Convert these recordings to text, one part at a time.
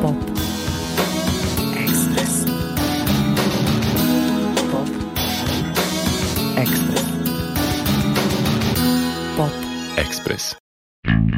Pop. Express. Pop. Express. Pop. Express.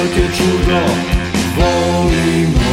je čudo, volimo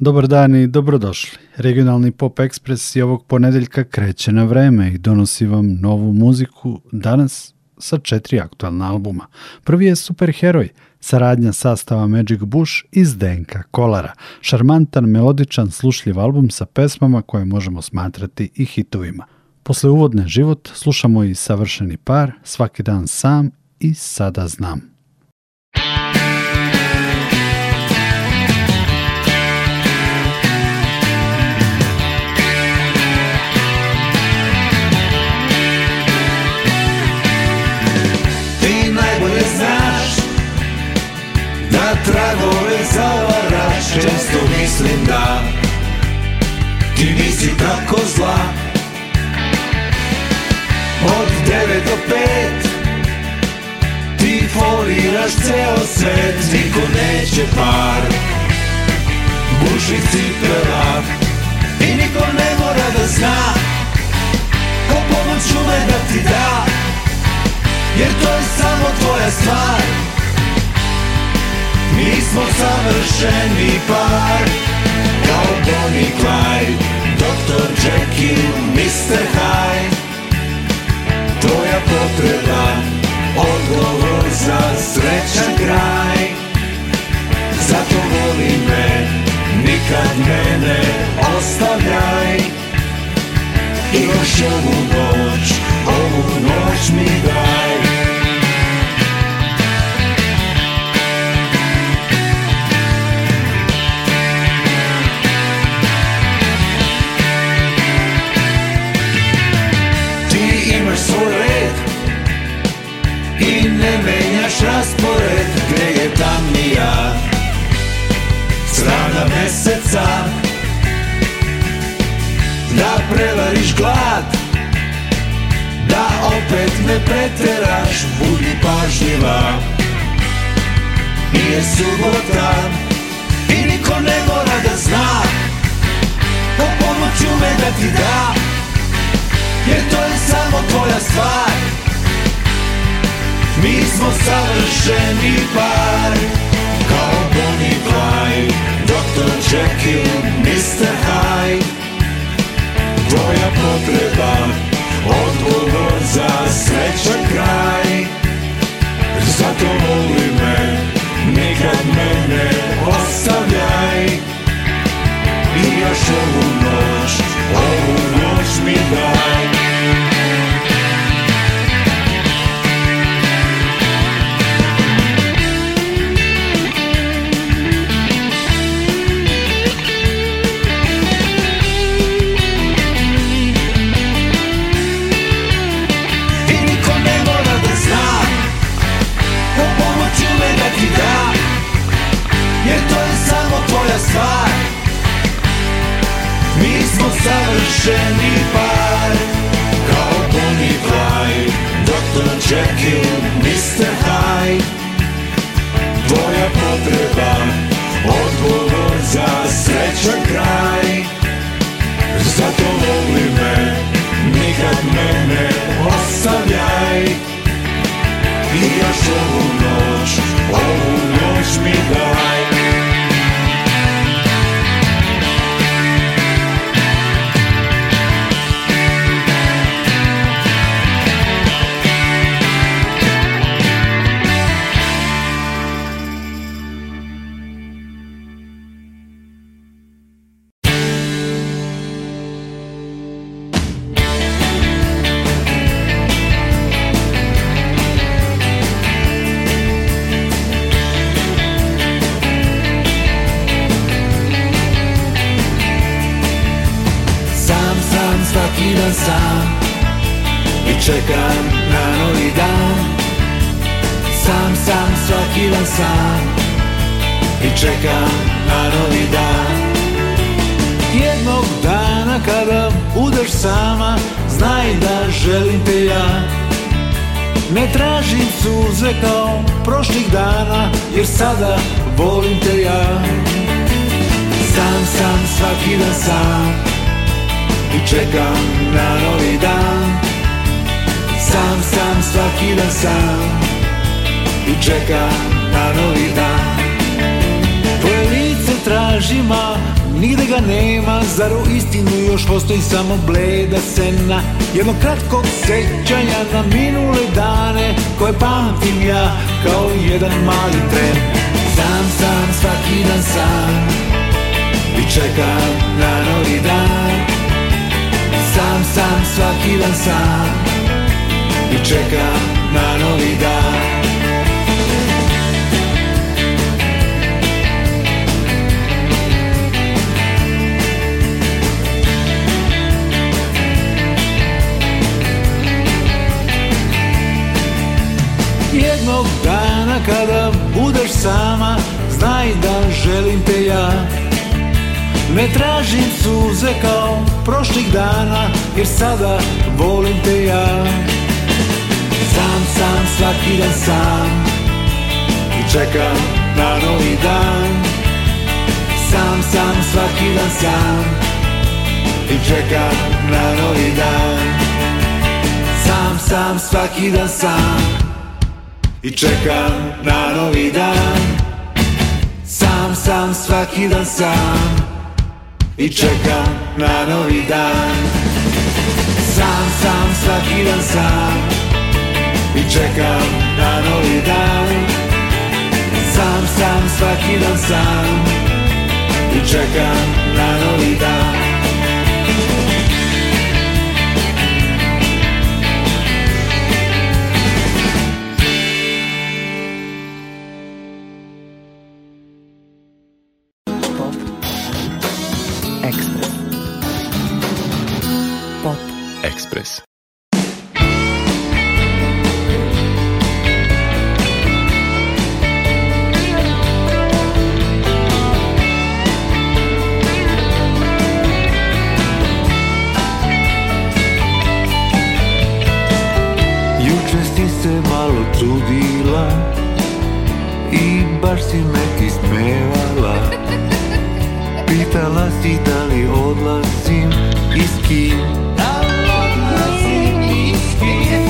Dobar dan i dobrodošli. Regionalni Pop Express i ovog ponedeljka kreće na vreme i donosi vam novu muziku danas sa četiri aktualna albuma. Prvi je Superheroj, saradnja sastava Magic Bush iz Denka Kolara, šarmantan, melodičan, slušljiv album sa pesmama koje možemo smatrati i hitovima. Posle uvodne život slušamo i Savršeni par, Svaki dan sam i Sada znam. tragove zavara Često mislim da Ti nisi tako zla Od 9 do 5 Ti foliraš ceo svet Niko neće par Buši cipela I niko ne mora da zna Ko pomoć ume da ti da Jer to je samo tvoja stvar mi smo savršeni par Kao Bonnie Clyde Dr. Jekyll, Mr. Hyde Tvoja potreba Odgovor za srećan kraj Zato voli me Nikad mene ostavljaj I još ovu Nije subota i niko ne mora da zna O pomoću me da ti da Jer to je samo tvoja stvar Mi smo savršeni par Kao Bonnie Clyde Dr. Jekyll, Mr. Hyde Tvoja potreba Odgovor za srećan kraj Zato voli me Nikad mene ostavljaj I još ovu noć, ovu noć mi daj stvar Mi smo savršeni par Kao Bonnie Fly Dr. Jekyll, Mr. Hyde Tvoja potreba Odgovor za srećan kraj Zato voli me Nikad mene ostavljaj I još ovu noć Ovu noć mi daj izrekao prošlih dana Jer sada volim te ja Sam sam svaki dan sam I čekam na novi dan Sam sam svaki dan sam I čekam na novi dan Tvoje lice tražima Nigde ga nema, zar u istinu još postoji samo bleda sena jedno kratko sećanja na minule dane Koje pamtim ja kao jedan mali tren Sam sam, svaki dan sam I čekam na novi dan Sam sam, svaki dan sam I čekam na novi dan kada budeš sama Znaj da želim te ja Ne tražim suze kao prošlih dana Jer sada volim te ja Sam, sam, svaki dan sam I čekam na novi dan Sam, sam, svaki dan sam I čekam na novi dan Sam, sam, svaki dan sam i čekam na novi dan Sam sam svaki dan sam I čekam na novi dan Sam sam svaki dan sam I čekam na novi dan Sam sam svaki dan sam I čekam na novi dan Ekspres. Pop. Ekspres. Juče se malo trudila I baš si ti smjeva Pitala si da li odlazim i s kim Da li odlazim i s kim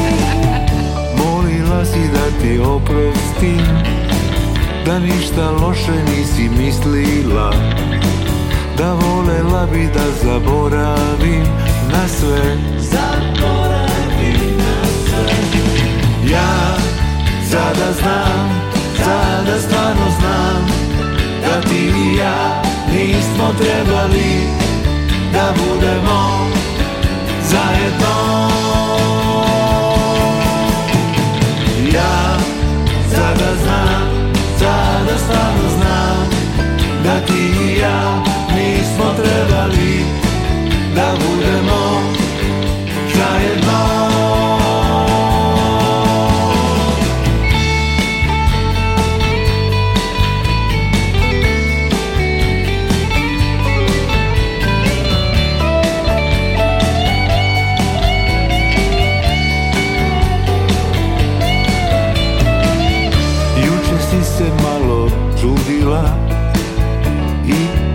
Molila si da ti oprostim Da ništa loše nisi mislila Da volela bi da zaboravim na sve Zaboravim na sve Ja sada znam, sada stvarno znam Da ti i ja Nismo trebali da budemo zajedno Ja sada znam, sada stvarno znam Da ti i ja nismo trebali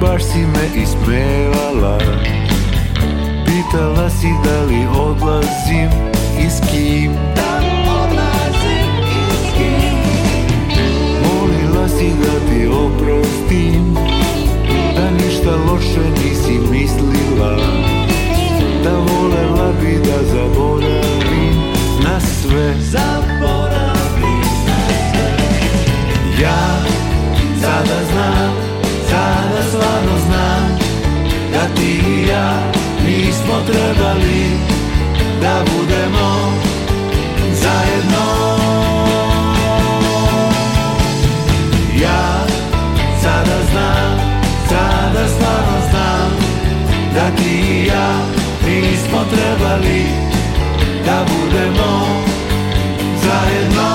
baš si me ispevala Pitala si da li odlazim i s kim Da li odlazim i s kim Molila si da ti oprostim Da ništa loše nisi mislila Da volela bi da zaboravim na sve Zaboravim na sve Ja sada znam stvarno znam Da ti i ja nismo trebali Da budemo zajedno Ja sada znam, sada stvarno znam Da ti i ja nismo trebali Da budemo zajedno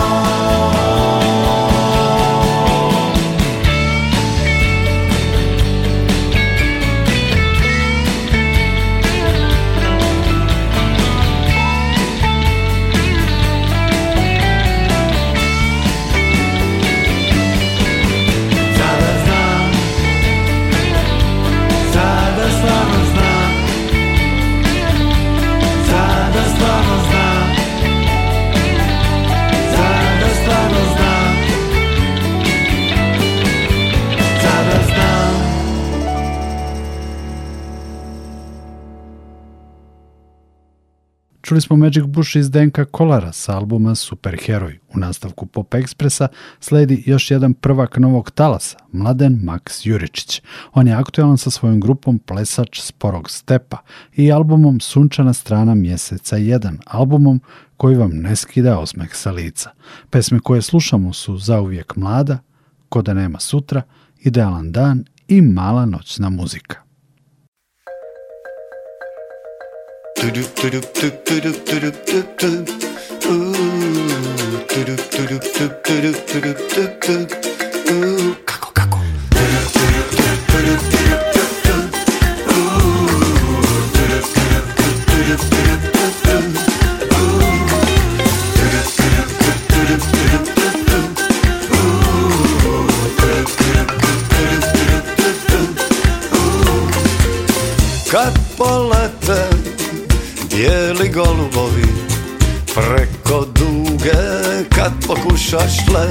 Čuli smo Magic Bush iz Denka Kolara sa albuma Superheroj. U nastavku Pop Ekspresa sledi još jedan prvak novog talasa, mladen Max Juričić. On je aktualan sa svojom grupom Plesač sporog stepa i albumom Sunčana strana mjeseca 1, albumom koji vam ne skida osmeh sa lica. Pesme koje slušamo su Zauvijek mlada, Koda nema sutra, Idealan dan i Mala noćna muzika. Ooh. golubovi preko duge kad pokušaš tle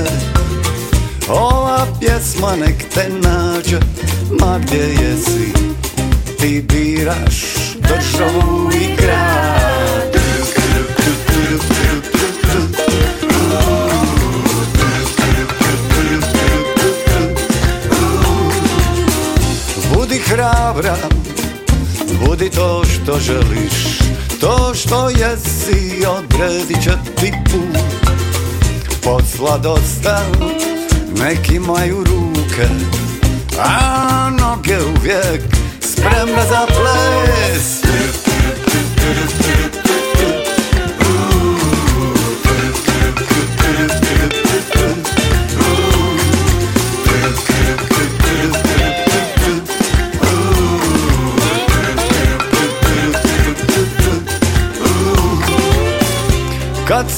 Ova pjesma nek te nađe ma gdje jesi Ti biraš državu i grad Budi hrabra, budi to što želiš to što jesi odredit će ti put Posla dosta, neki imaju ruke A noge uvijek spremne za ples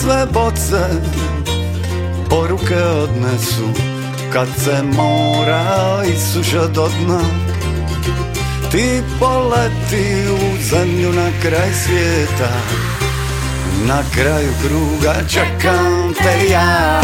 sve boce Poruke odnesu Kad se mora isuša do dna Ti poleti u zemlju na kraj svijeta Na kraju kruga čekam te ja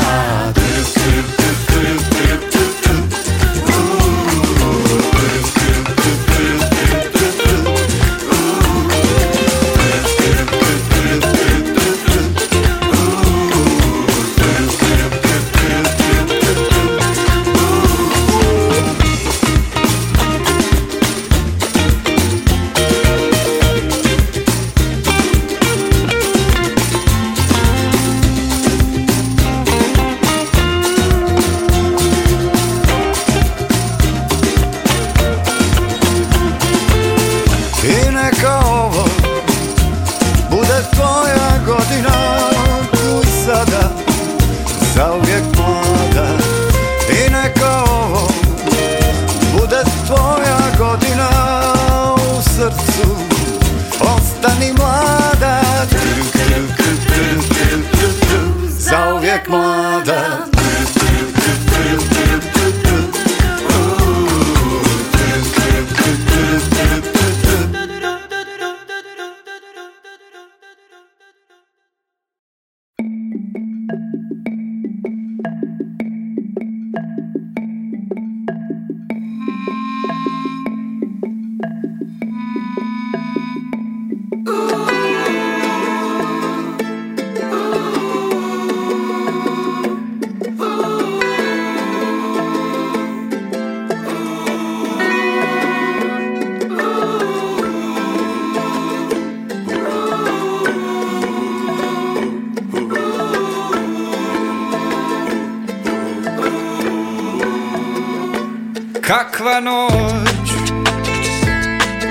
Kakva noć,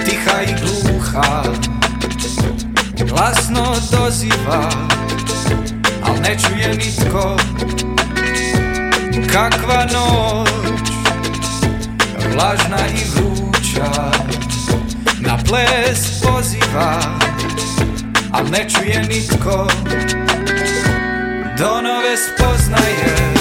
tiha i gluha Glasno doziva, al ne čuje nitko Kakva noć, vlažna i vruća Na ples poziva, al ne čuje nitko Do nove spoznaje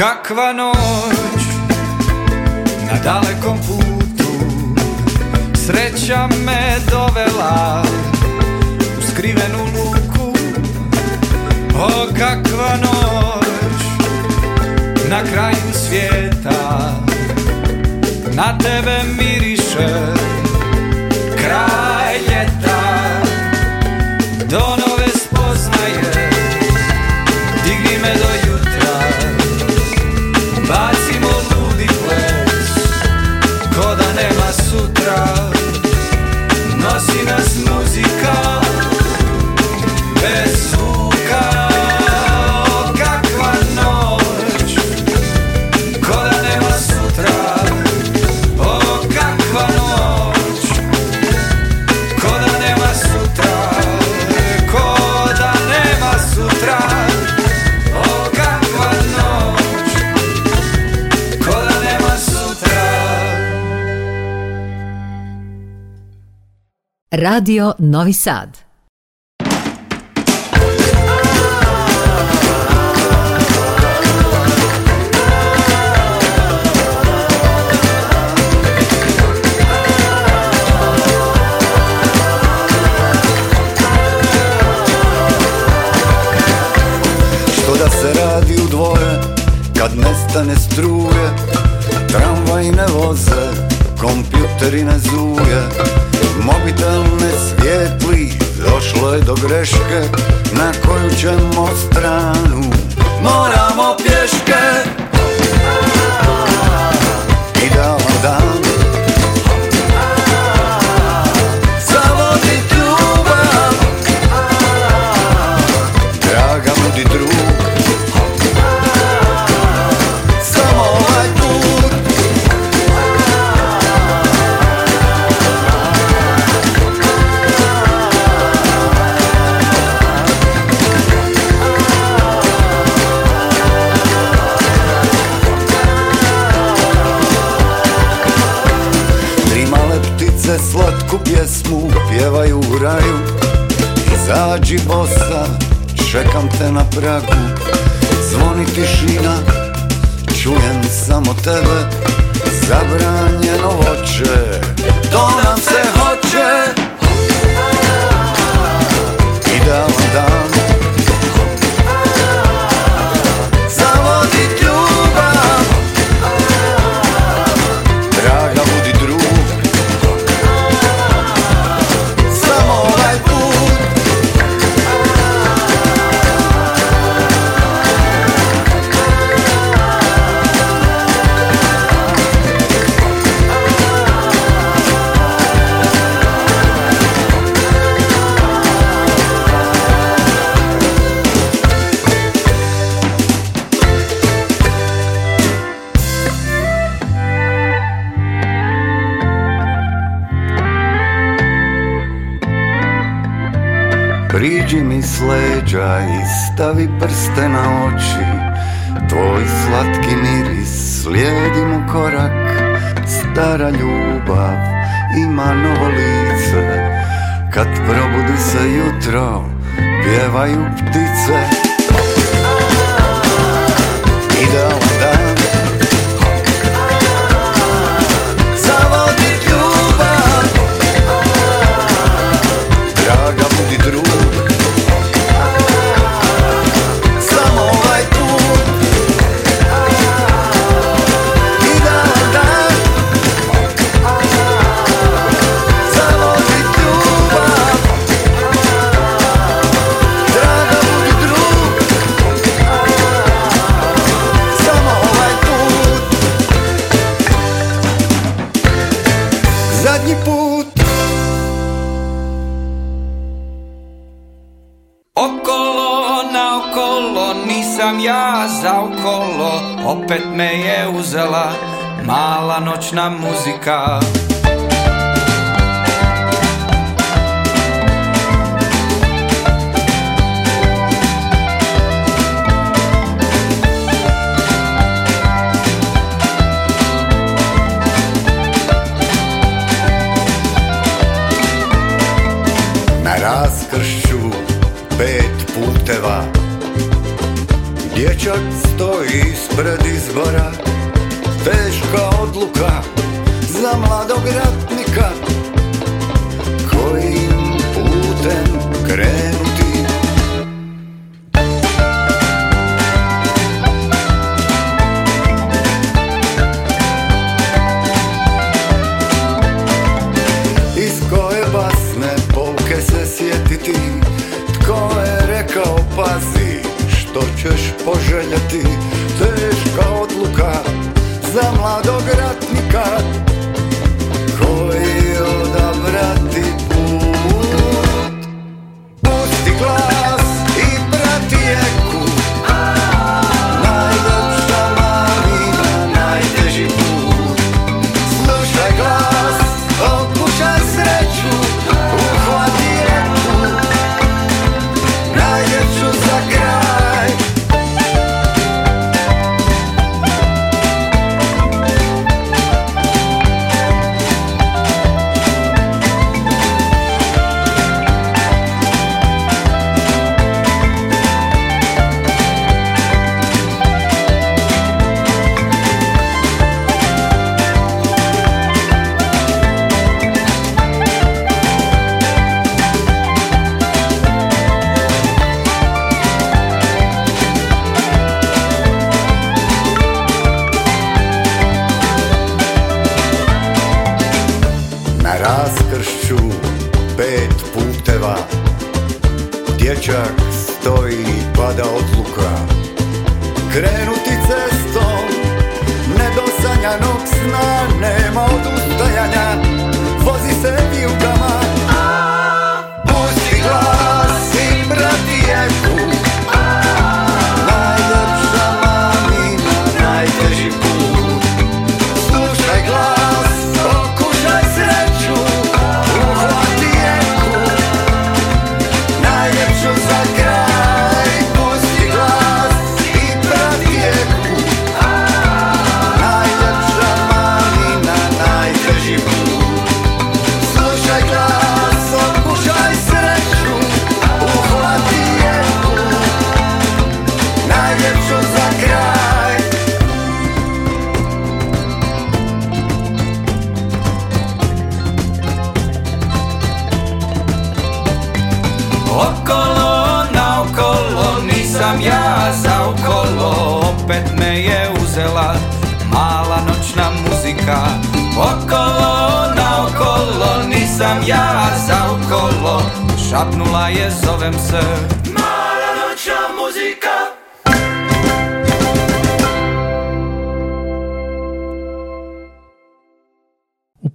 Kakva noć na dalekom putu Sreća me dovela u skrivenu luku O kakva noć na kraju svijeta Na tebe miriše kraj ljeta Do nove spoznaje Radio Novi Sad. Što da se radi u dvoje kad nestane struje Tramvaj ne voze, kompjuteri ne do greška na koju ćemo stranu na oči Tvoj slatki miris slijedi mu korak Stara ljubav ima novo lice Kad probudi se jutro pjevaju ptice ideal okolo Opet me je uzela mala noćna muzika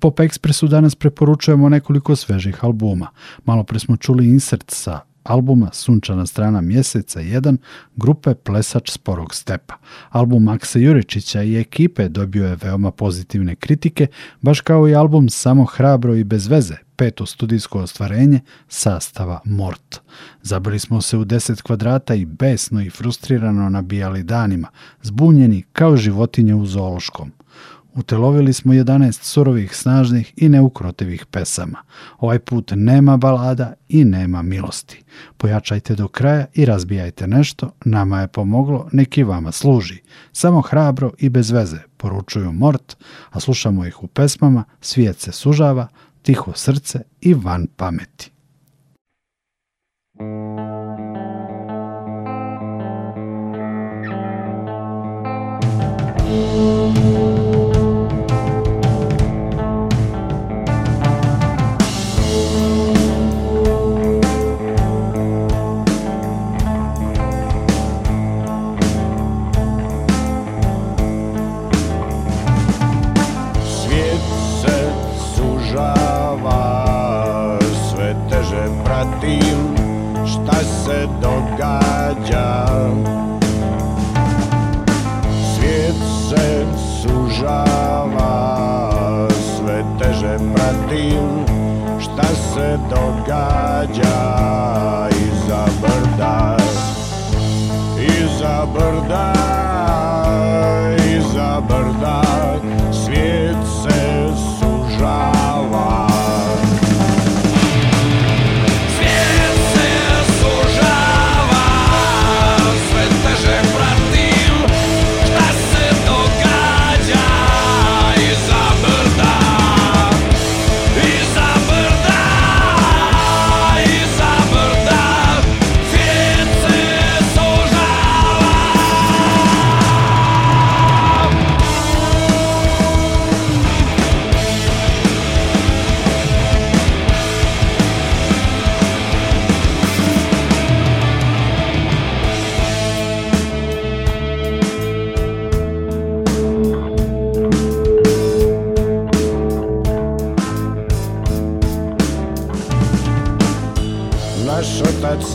Pop Expressu danas preporučujemo nekoliko svežih albuma. Malo smo čuli insert sa albuma Sunčana strana mjeseca 1 grupe Plesač sporog stepa. Album Maksa Juričića i ekipe dobio je veoma pozitivne kritike, baš kao i album Samo hrabro i bez veze, peto studijsko ostvarenje sastava Mort. Zabili smo se u 10 kvadrata i besno i frustrirano nabijali danima, zbunjeni kao životinje u zološkom. Utelovili smo 11 surovih, snažnih i neukrotivih pesama. Ovaj put nema balada i nema milosti. Pojačajte do kraja i razbijajte nešto, nama je pomoglo, neki vama služi. Samo hrabro i bez veze, poručuju Mort, a slušamo ih u pesmama Svijet se sužava, Tiho srce i Van pameti.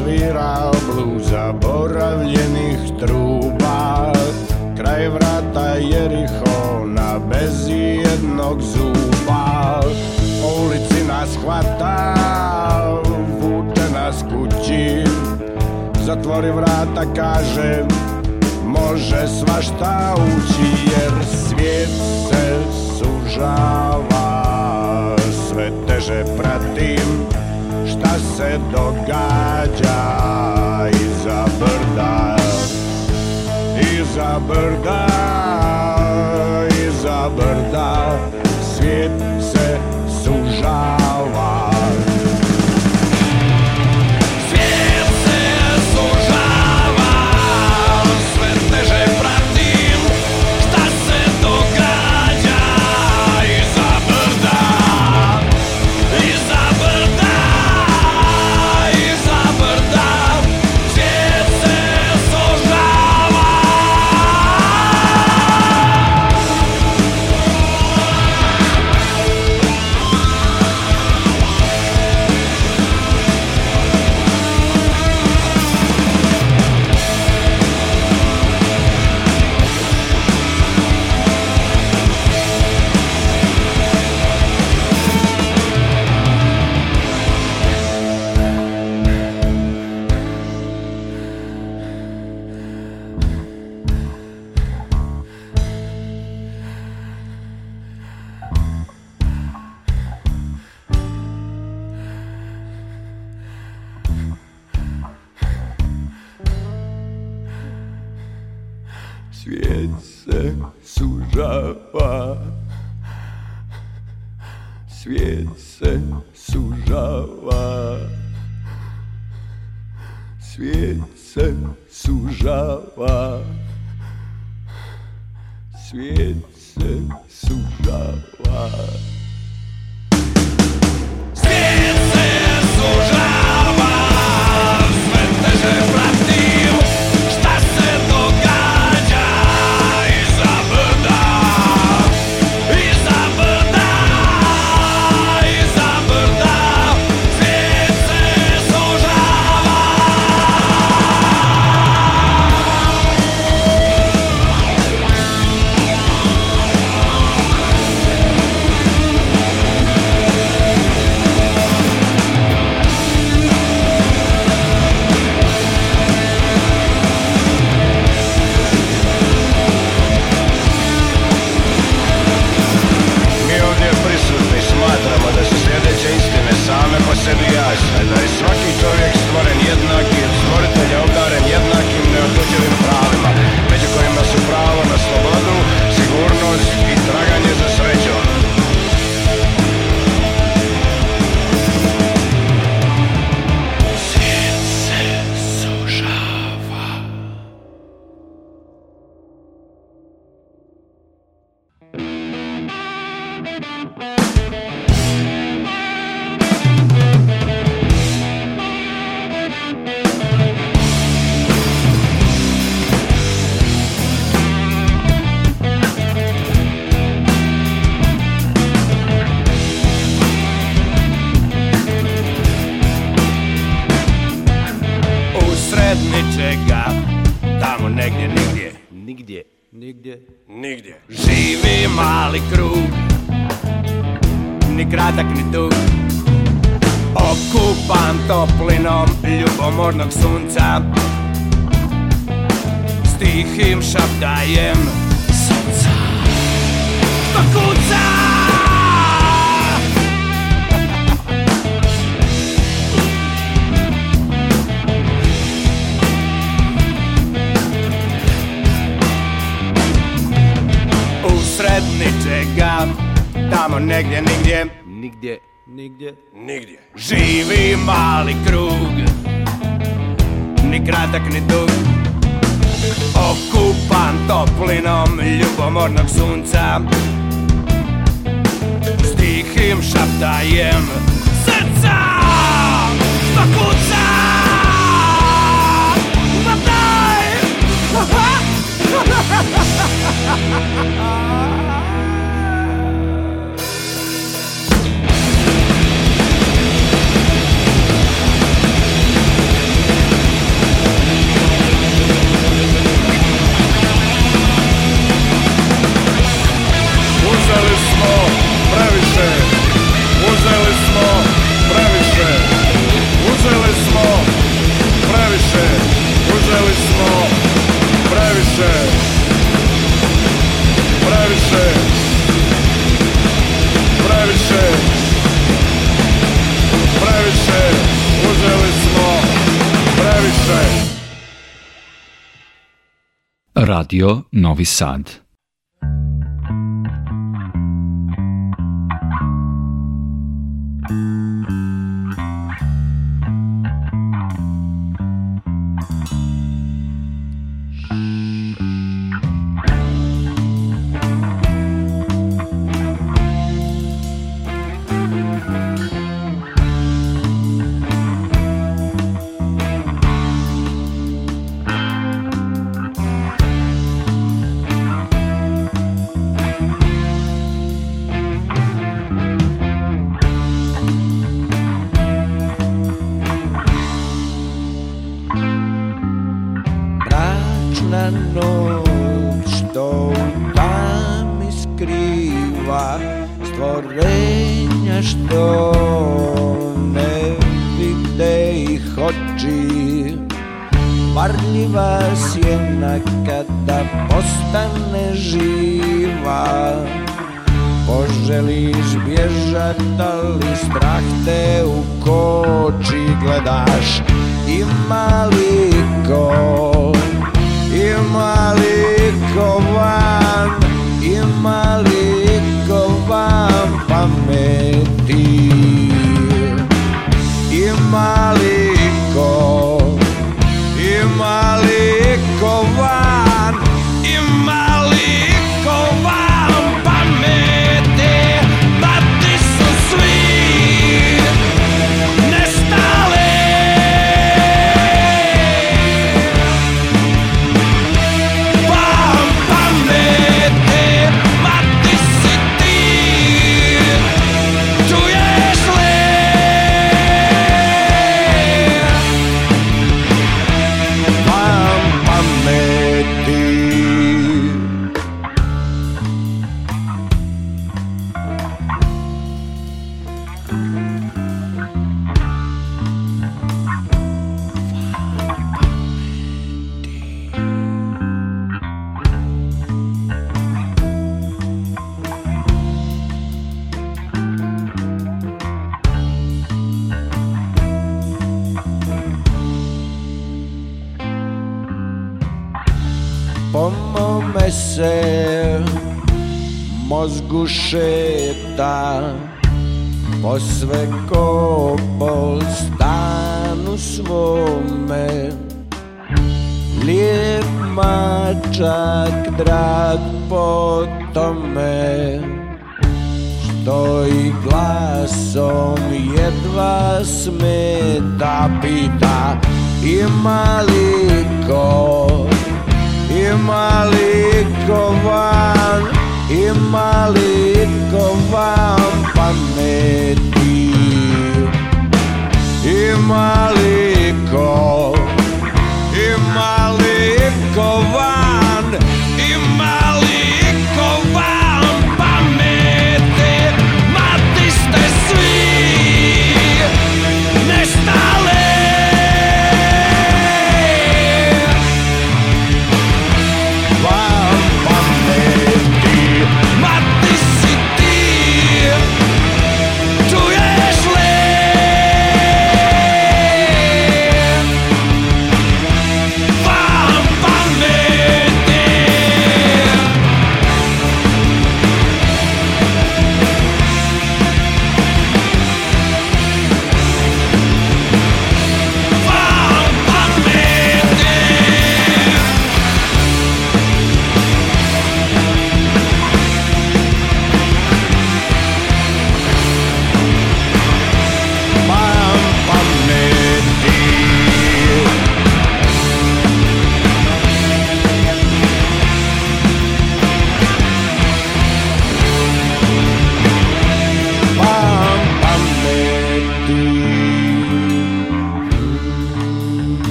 svira bluz zaboravljenih truba Kraj vrata Jerihona bez jednog zuba ulici nas hvata, vute nas kući Zatvori vrata, kaže, može svašta ući Jer svijet se sužava, sve teže pratim šta se događa iza brda, iza brda, iza brda, svijet se sužava. zatekni tu Okupan toplinom ljubomornog sunca Stihim šaptajem sunca To kuca! Usred ničega, tamo negdje, nigdje Nikdě. Nikdě. Nikdě. Živý malý kruh, ni kratak ni dug. Okupan toplinom ljubomornog sunca. S tihim šaptajem srca što kuca. ha ha Ha ha ha ha ha ha ha ha Radio Novi Sad.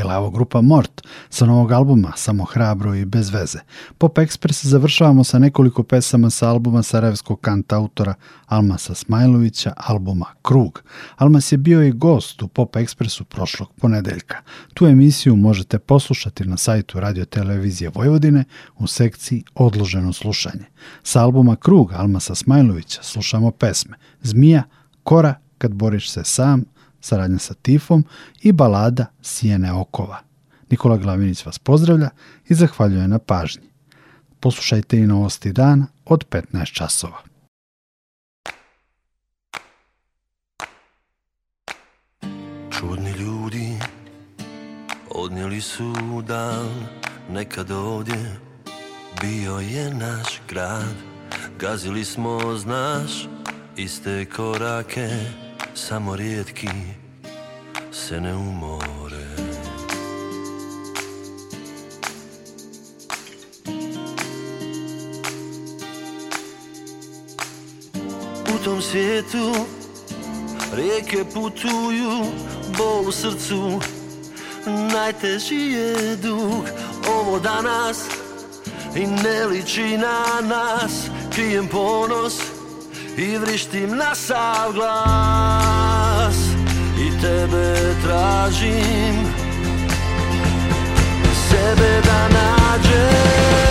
Bila je grupa Mort sa novog albuma Samo hrabro i bez veze. Pop Express završavamo sa nekoliko pesama sa albuma sarajevskog kanta autora Almasa Smajlovića, albuma Krug. Almas je bio i gost u Pop Expressu prošlog ponedeljka. Tu emisiju možete poslušati na sajtu Radio Televizije Vojvodine u sekciji Odloženo slušanje. Sa albuma Krug Almasa Smajlovića slušamo pesme Zmija, Kora, Kad boriš se sam, saradnja sa Tifom i balada Sjene okova. Nikola Glavinić vas pozdravlja i zahvaljuje na pažnji. Poslušajte i novosti dan od 15 časova. Čudni ljudi odnijeli su dan nekad ovdje bio je naš grad Gazili smo, znaš, iste korake samo rijetki se ne umore U tom svijetu rijeke putuju, bol u srcu najteži je dug Ovo danas i ne liči na nas, krijem ponos i vrištim na sav glas I tebe tražim Sebe da nađem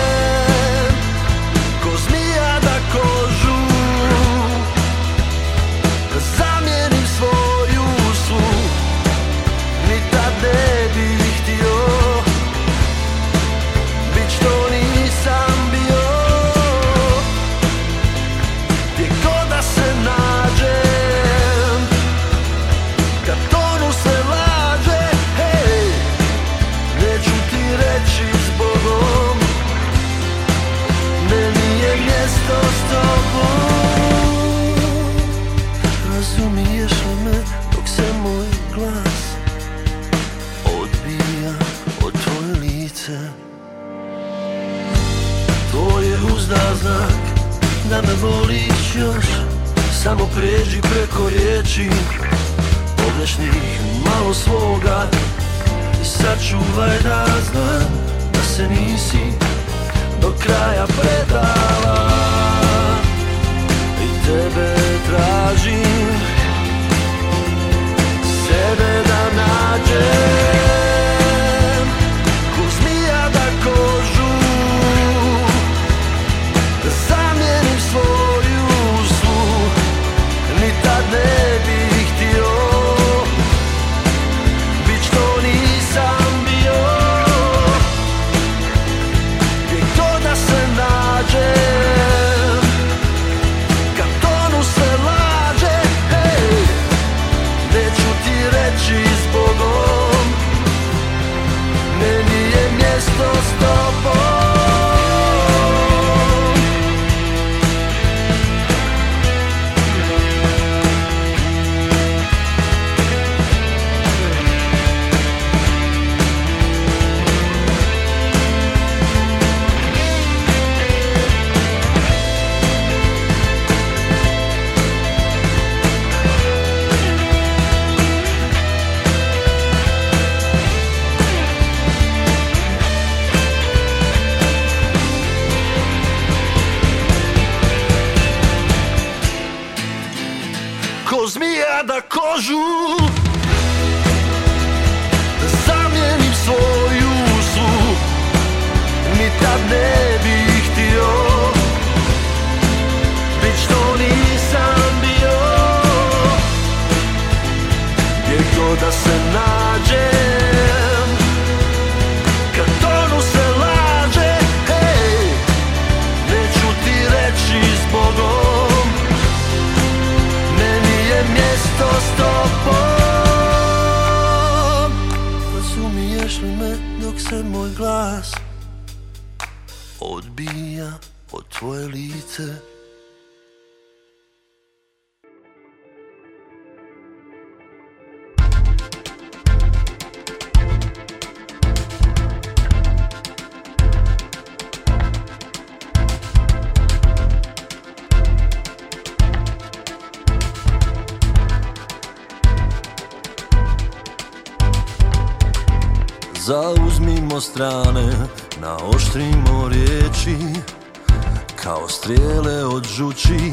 kao strijele od žući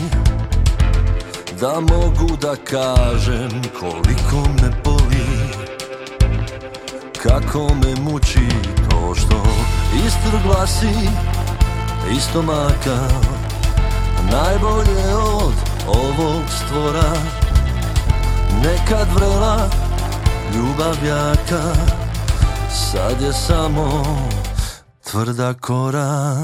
Da mogu da kažem koliko me boli Kako me muči to što istrgla si iz Najbolje od ovog stvora Nekad vrela ljubav jaka Sad je samo tvrda kora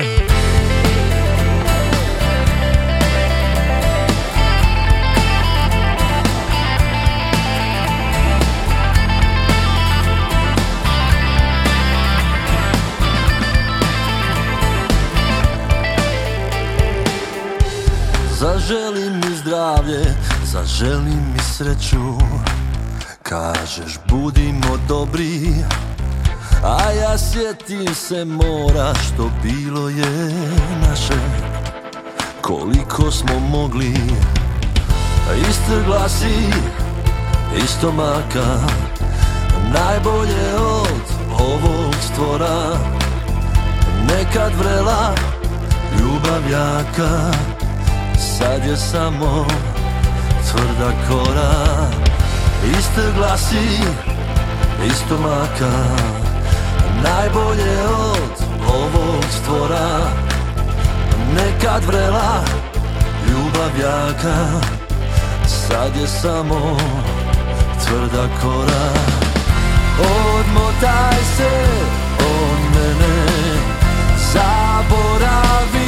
zdravlje Zaželi mi sreću Kažeš budimo dobri A ja sjetim se mora što bilo je naše Koliko smo mogli Isto glasi, Isto maka. Najbolje od ovog stvora Nekad vrela ljubav jaka sad je samo tvrda kora Iste glasi, isto maka Najbolje od ovog stvora Nekad vrela ljubav jaka Sad je samo tvrda kora Odmotaj se od mene Zaboravi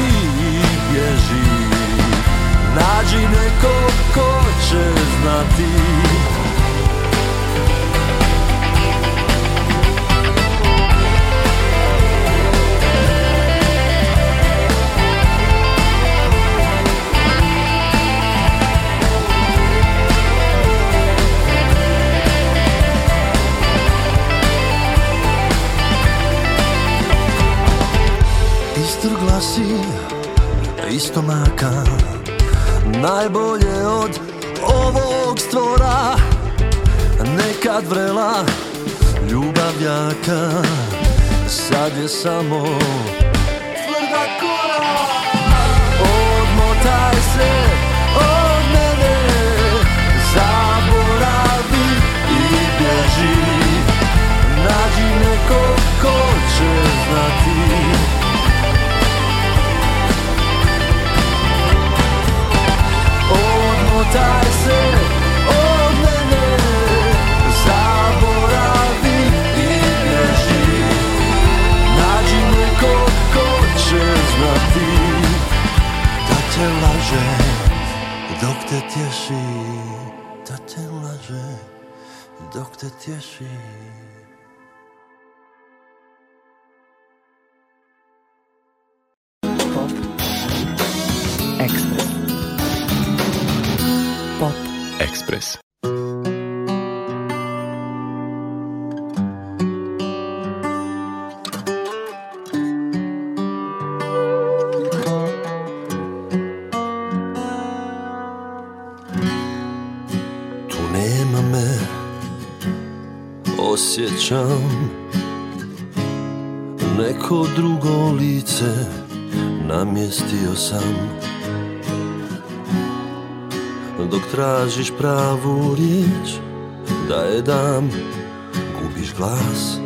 amor. 我多想抱紧你。osjećam Neko drugo lice namjestio sam Dok tražiš pravu riječ da je dam Gubiš glas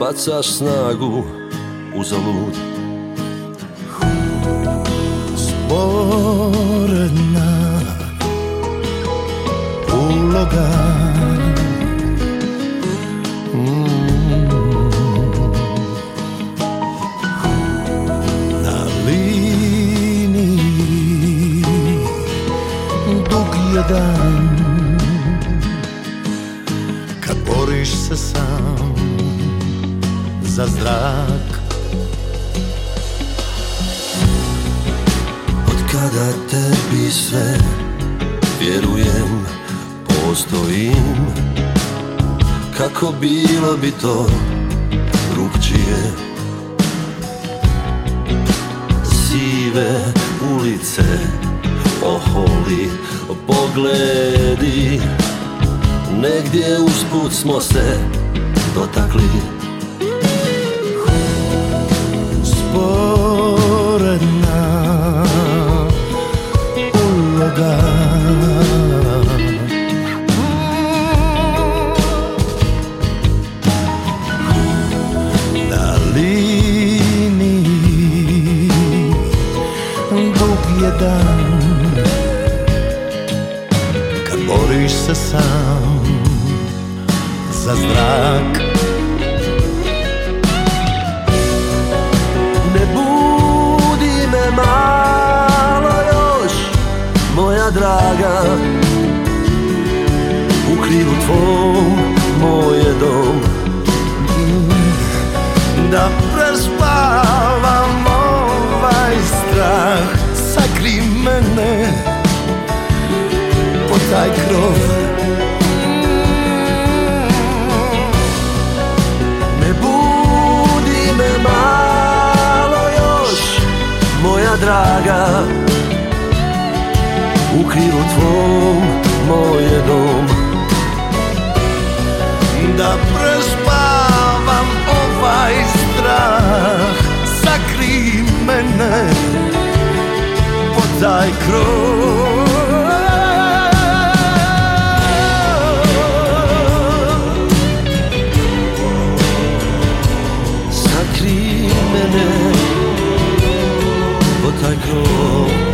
Bacaš snagu u zalud Sporedna uloga za zrak Od kada tebi sve vjerujem, postojim Kako bilo bi to drugčije Sive ulice, oholi pogledi Negdje usput smo se dotakli тобой улога. На линии дух едан, сам за зрак. malo još moja draga U krivu tvom moj je dom Da prespavam ovaj strah Sakri mene pod taj krov draga U krilu tvom moj dom Da prespavam ovaj strah Sakri mene pod taj krov mene like home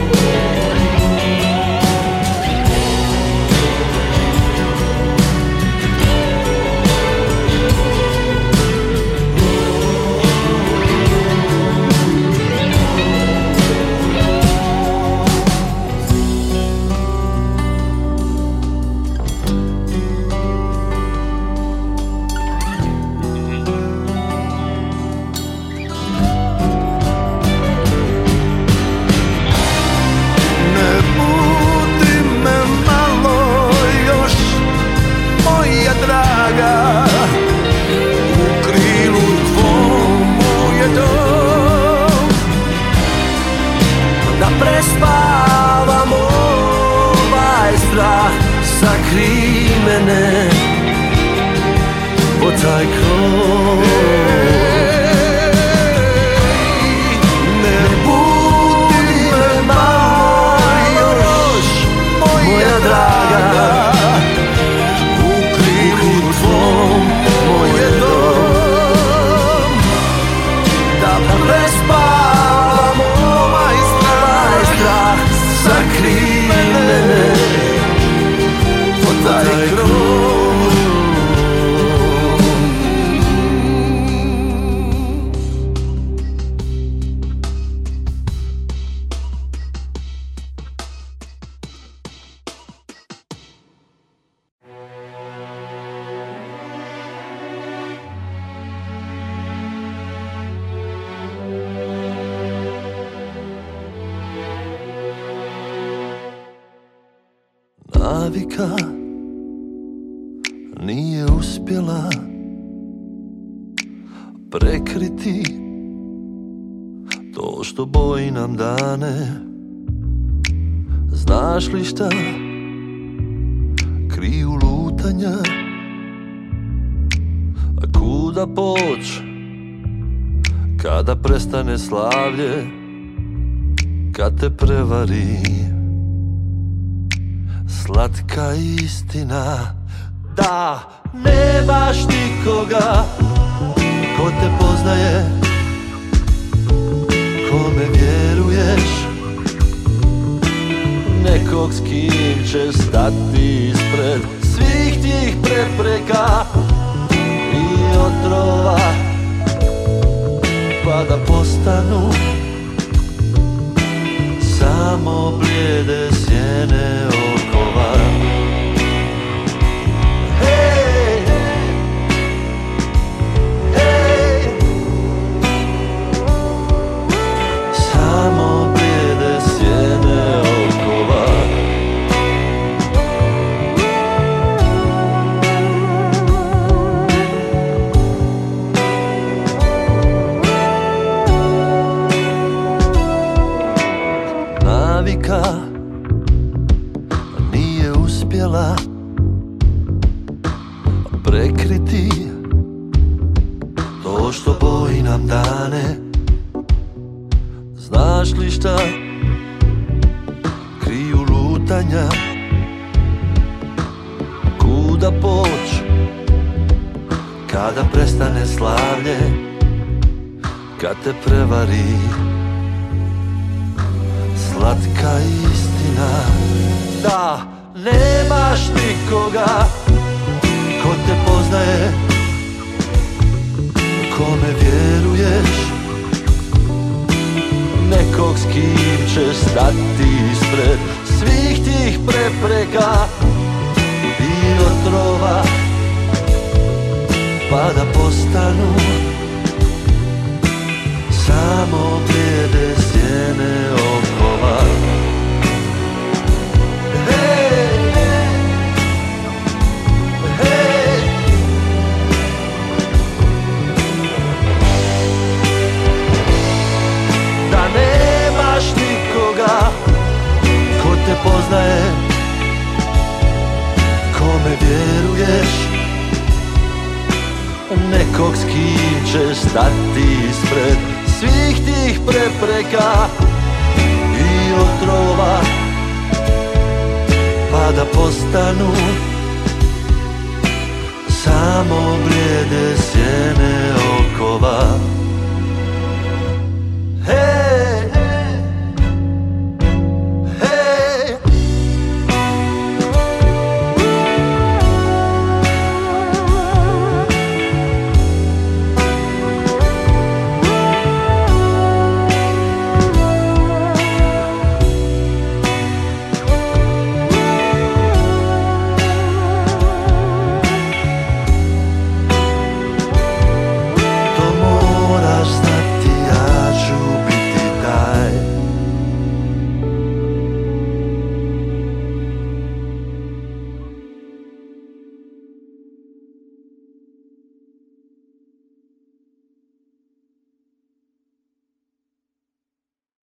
kad te prevari Slatka istina Da, nemaš nikoga Ko te poznaje Kome vjeruješ Nekog s kim će stati ispred Svih tih prepreka I otrova Pa da postanu Samo blijede sjene strane Znaš li šta kriju lutanja Kuda poć kada prestane slavlje Kad te prevari slatka istina Da, nemaš nikoga ko te poznaje kome vjeruješ Nekog s kim ćeš stati ispred svih tih prepreka I otrova Pa da postanu samo bijede sjene poznaje Kome vjeruješ Nekog s kim stati ispred Svih tih prepreka I otrova Pa da postanu Samo blijede sjene okova